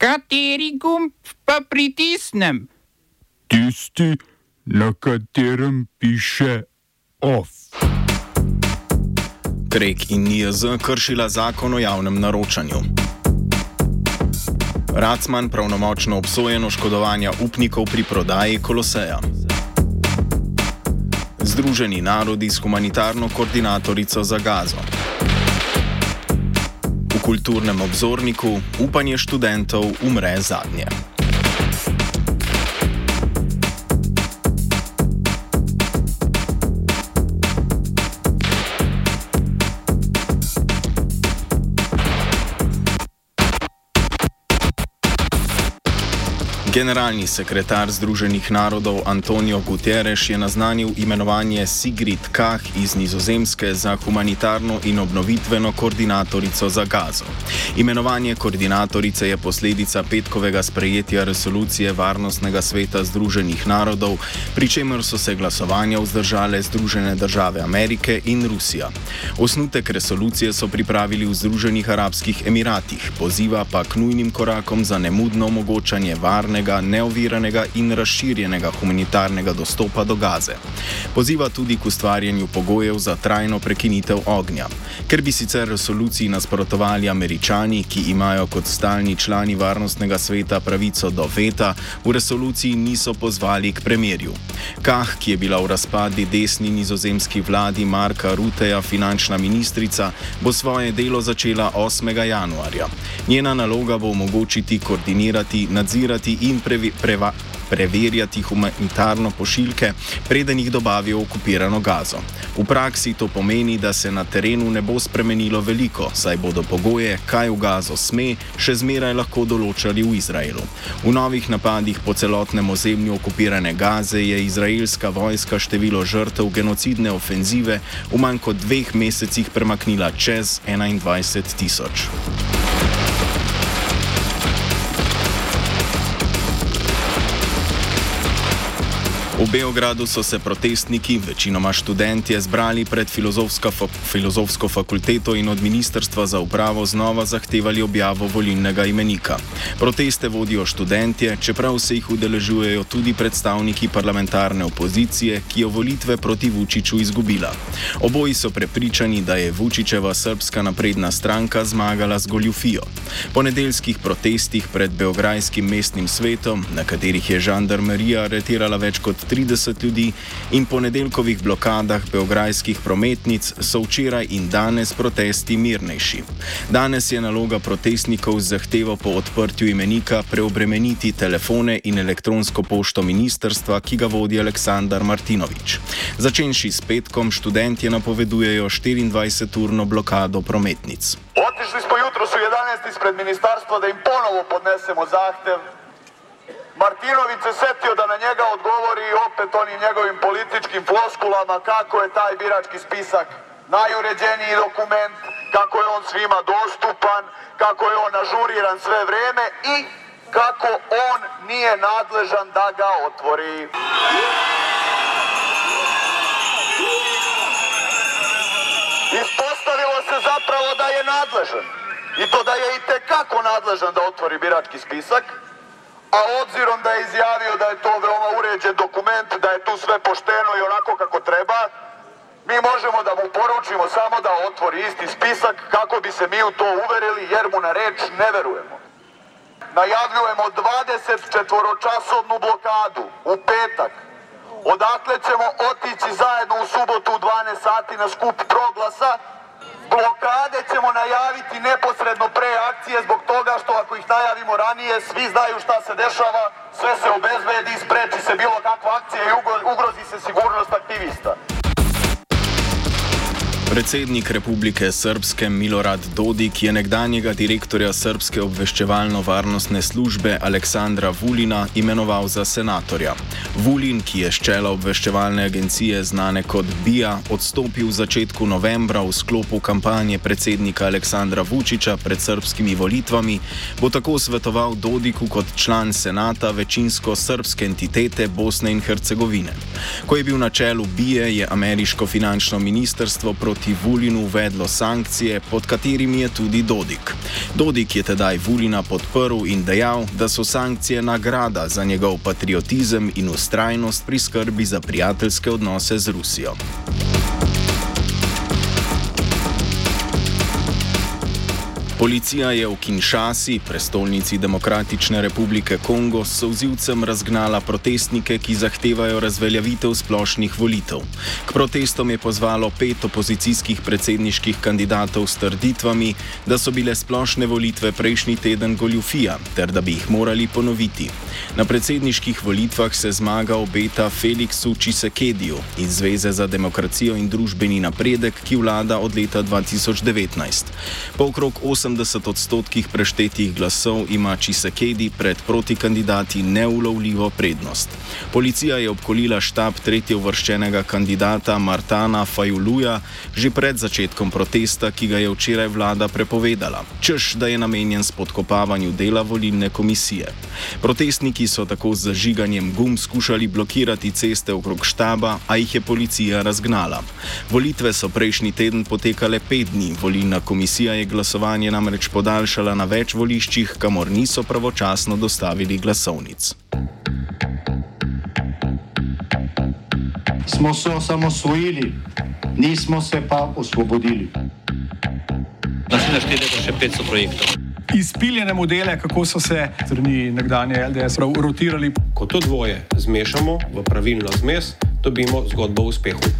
Kateri gumb pa pritisnem? Tisti, na katerem piše OF. Krek in NIJZ kršila zakon o javnem naročanju. Racman pravnomočno obsojen oškodovanja upnikov pri prodaji Koloseja. Združeni narodi s humanitarno koordinatorico za gazo. Kulturnem obzorniku upanje študentov umre zadnje. Generalni sekretar Združenih narodov Antonijo Guterres je naznanil imenovanje Sigrid Kah iz Nizozemske za humanitarno in obnovitveno koordinatorico za gazo. Imenovanje koordinatorice je posledica petkovega sprejetja resolucije Varnostnega sveta Združenih narodov, pri čemer so se glasovanja vzdržale Združene države Amerike in Rusija. Osnutek resolucije so pripravili v Združenih arabskih emiratih, poziva pa k nujnim korakom za nemudno omogočanje varne varnega, neoviranega in razširjenega humanitarnega dostopa do gaze. Poziva tudi k ustvarjanju pogojev za trajno prekinitev ognja. Ker bi sicer resoluciji nasprotovali američani, ki imajo kot stalni člani varnostnega sveta pravico do veta, v resoluciji niso pozvali k premirju. Kah, ki je bila v razpadi desni nizozemski vladi Marka Ruteja finančna ministrica, bo svoje delo začela 8. januarja. Njena naloga bo omogočiti koordinirati, nadzirati in in previ, preva, preverjati humanitarno pošiljke, preden jih dobavijo v okupirano gazo. V praksi to pomeni, da se na terenu ne bo spremenilo veliko, saj bodo pogoje, kaj v gazo sme, še zmeraj lahko določali v Izraelu. V novih napadih po celotnem ozemlju okupirane gaze je izraelska vojska število žrtev genocidne ofenzive v manj kot dveh mesecih premaknila čez 21 tisoč. V Beogradu so se protestniki, večinoma študentje, zbrali pred filozofsko, fa filozofsko fakulteto in od Ministrstva za upravo znova zahtevali objavo volilnega imenika. Proteste vodijo študentje, čeprav se jih udeležujejo tudi predstavniki parlamentarne opozicije, ki je volitve proti Vučiću izgubila. Oboji so prepričani, da je Vučićeva srpska napredna stranka zmagala z goljufijo. Po nedeljskih protestih pred Beograjskim mestnim svetom, na katerih je žandarmerija aretirala več kot 30 ljudi in ponedeljkovih blokadah beograjskih prometnic so včeraj in danes protesti mirnejši. Danes je naloga protestnikov z zahtevo po odprtju imenika preobremeniti telefone in elektronsko pošto ministerstva, ki ga vodi Aleksandar Martinovič. Začenši s petkom, študentje napovedujejo 24-urno blokado prometnic. Otišli smo jutro, so 11 izpred ministarstva, da jim ponovo podnesemo zahtev Martinović se setio da na njega odgovori opet onim njegovim političkim floskulama kako je taj birački spisak najuređeniji dokument, kako je on svima dostupan, kako je on ažuriran sve vreme i kako on nije nadležan da ga otvori. Ispostavilo se zapravo da je nadležan i to da je i tekako nadležan da otvori birački spisak, a obzirom da je izjavio da je to veoma uređen dokument, da je tu sve pošteno i onako kako treba, mi možemo da mu poručimo samo da otvori isti spisak kako bi se mi u to uverili jer mu na reč ne verujemo. Najavljujemo 24-časovnu blokadu u petak. Odakle ćemo otići zajedno u subotu u 12 sati na skup proglasa Blokade ćemo najaviti neposredno pre akcije zbog toga što ako ih najavimo ranije, svi znaju šta se dešava, sve se obezbedi, spreči se bilo kakva akcija i ugrozi se sigurnost aktivista. Predsednik Republike Srpske Milorad Dodik je nekdanjega direktorja Srpske obveščevalno-varnostne službe Aleksandra Vulina imenoval za senatorja. Vulin, ki je ščela obveščevalne agencije znane kot BIA, odstopil v začetku novembra v sklopu kampanje predsednika Aleksandra Vučiča pred srpskimi volitvami, bo tako svetoval Dodiku kot član senata večinsko srpske entitete Bosne in Hercegovine. Ko je bil na čelu BIA, je ameriško finančno ministrstvo proti proti Vulinu uvedlo sankcije, pod katerimi je tudi Dodik. Dodik je tedaj Vulina podprl in dejal, da so sankcije nagrada za njegov patriotizem in ustrajnost pri skrbi za prijateljske odnose z Rusijo. Policija je v Kinshasi, prestolnici Demokratične republike Kongo, s sozivcem razgnala protestnike, ki zahtevajo razveljavitev splošnih volitev. K protestom je pozvalo pet opozicijskih predsedniških kandidatov s trditvami, da so bile splošne volitve prejšnji teden goljufija ter da bi jih morali ponoviti. Na predsedniških volitvah se zmaga obeta Felixu Čisekediju iz Zveze za demokracijo in družbeni napredek, ki vlada od leta 2019. Po okrog 80 odstotkih preštetih glasov ima Čisekedi pred protikandidati neulovljivo prednost. Policija je obkolila štab tretje uvrščenega kandidata Martana Fajuluja že pred začetkom protesta, ki ga je včeraj vlada prepovedala, čež da je namenjen spodkopavanju dela volilne komisije. Protestniki so tako z zažiganjem gum skušali blokirati ceste okrog štaba, a jih je policija razgnala. Volitve so prejšnji teden potekale pet dni, volilna komisija je glasovanje namreč podaljšala na več voliščih, kamor niso pravočasno dostavili glasovnic. Smo se osamosvojili, nismo se pa osvobodili. Naslednje štiri leta še 500 projektov. Izpiljene modele, kako so se strani nekdanje LDS rotirali. Ko to dvoje zmešamo v pravilno zmes, dobimo zgodbo o uspehu.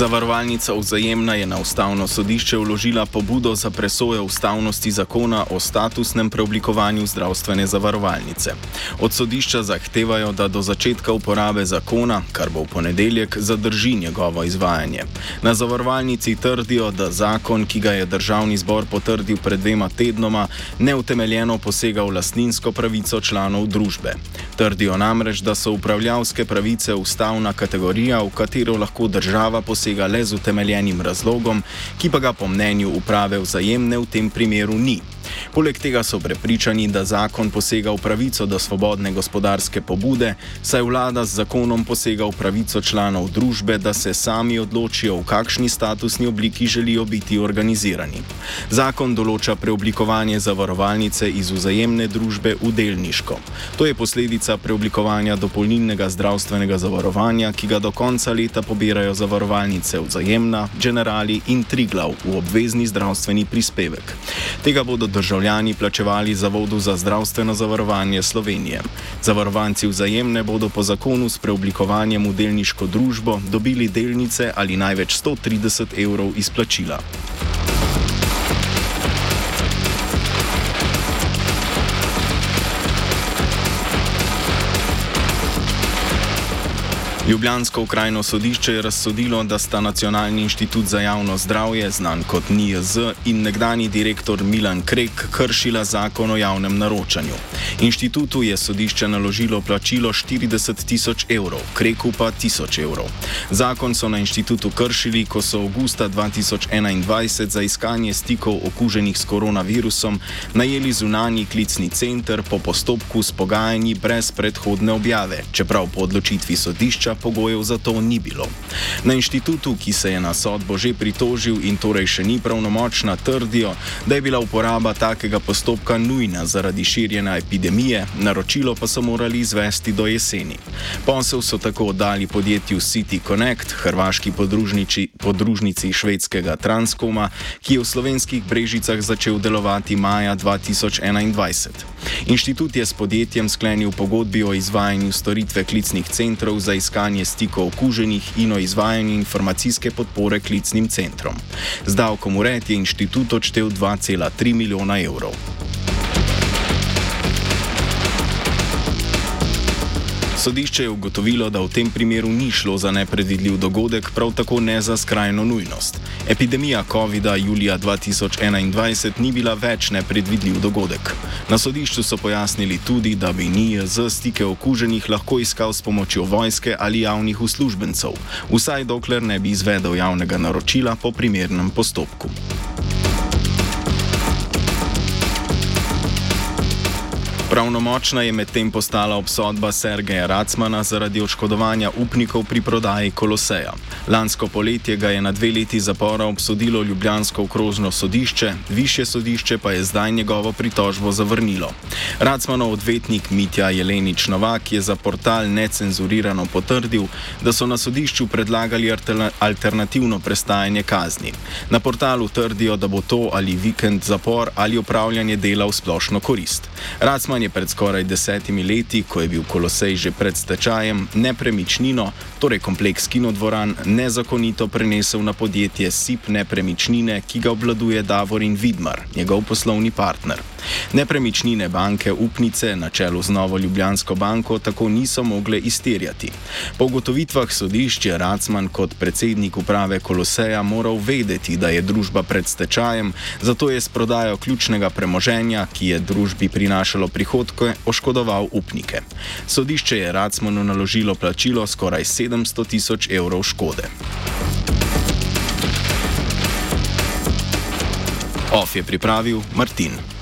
Zavarovalnica Vzajemna je na ustavno sodišče vložila pobudo za presojo ustavnosti zakona o statusnem preoblikovanju zdravstvene zavarovalnice. Od sodišča zahtevajo, da do začetka uporabe zakona, kar bo v ponedeljek, zadrži njegovo izvajanje. Na zavarovalnici trdijo, da zakon, ki ga je državni zbor potrdil pred dvema tednoma, neutemeljeno posega v lastninsko pravico članov družbe. Trdijo namreč, da so upravljavske pravice ustavna kategorija, v katero lahko država posega posega le z utemeljenim razlogom, ki pa ga po mnenju uprave vzajemne v tem primeru ni. Poleg tega so prepričani, da zakon posega v pravico do svobodne gospodarske pobude, saj vlada z zakonom posega v pravico članov družbe, da se sami odločijo, v kakšni statusni obliki želijo biti organizirani. Zakon določa preoblikovanje zavarovalnice iz vzajemne družbe v delniško. To je posledica preoblikovanja dopolnilnega zdravstvenega zavarovanja, ki ga do konca leta pobirajo zavarovalnice vzajemna, generali in triglav v obvezni zdravstveni prispevek. Tega bodo državljani plačevali Zavodu za zdravstveno zavarovanje Slovenije. Zavarovanci vzajemne bodo po zakonu s preoblikovanjem v delniško družbo dobili delnice ali največ 130 evrov izplačila. Ljubljansko okrajno sodišče je razsodilo, da sta Nacionalni inštitut za javno zdravje, znan kot NIJZ, in nekdani direktor Milan Krek kršila zakon o javnem naročanju. Inštitutu je sodišče naložilo plačilo 40 tisoč evrov, Kreku pa 1000 evrov. Zakon so na inštitutu kršili, ko so avgusta 2021 za iskanje stikov okuženih s koronavirusom najeli zunanji klicni center po postopku s pogajanji brez predhodne objave, čeprav po odločitvi sodišča pogojev za to ni bilo. Na inštitutu, ki se je na sodbo že pritožil in torej še ni pravnomočna, trdijo, da je bila uporaba takega postopka nujna zaradi širjenja epidemije, naročilo pa so morali izvesti do jeseni. Posel so tako oddali podjetju City Connect, hrvaški podružnici švedskega Transkoma, ki je v slovenskih brežicah začel delovati maja 2021. Inštitut je s podjetjem sklenil pogodbi o izvajanju storitve klicnih centrov za iskanje iskanje stikov okuženih in o izvajanju informacijske podpore klicnim centrom. Z davkom ured je inštitut odštel 2,3 milijona evrov. Sodišče je ugotovilo, da v tem primeru ni šlo za nepredvidljiv dogodek, prav tako ne za skrajno nujnost. Epidemija COVID-a julija 2021 ni bila več nepredvidljiv dogodek. Na sodišču so pojasnili tudi, da bi NIJZ stike okuženih lahko iskal s pomočjo vojske ali javnih uslužbencev, vsaj dokler ne bi izvedel javnega naročila po primernem postopku. Pravnomočna je medtem postala obsodba Sergeja Racmana zaradi oškodovanja upnikov pri prodaji Koloseja. Lansko poletje ga je na dve leti zapora obsodilo Ljubljansko okrožno sodišče, više sodišče pa je zdaj njegovo pritožbo zavrnilo. Racmanov odvetnik Mitja Jelenič Novak je za portal necenzurirano potrdil, da so na sodišču predlagali alternativno prestajanje kazni. Na portalu trdijo, da bo to ali vikend zapor ali upravljanje dela v splošno korist. Racman je pred skoraj desetimi leti, ko je bil Kolosej že pred stečajem, nepremičnino, torej kompleks kinodvoran, nezakonito prenesel na podjetje SIP nepremičnine, ki ga obvladuje Davorin Vidmar, njegov poslovni partner. Nepremičnine banke upnice na čelu z Novo Ljubljansko banko tako niso mogle izterjati. Po ugotovitvah sodišč je Racman kot predsednik uprave Koloseja moral vedeti, da je družba pred stečajem, zato je s prodajo ključnega premoženja, ki je družbi prinašalo prihodke, oškodoval upnike. Sodišče je Racmanu naložilo plačilo skoraj 700 tisoč evrov škode. OF je pripravil Martin.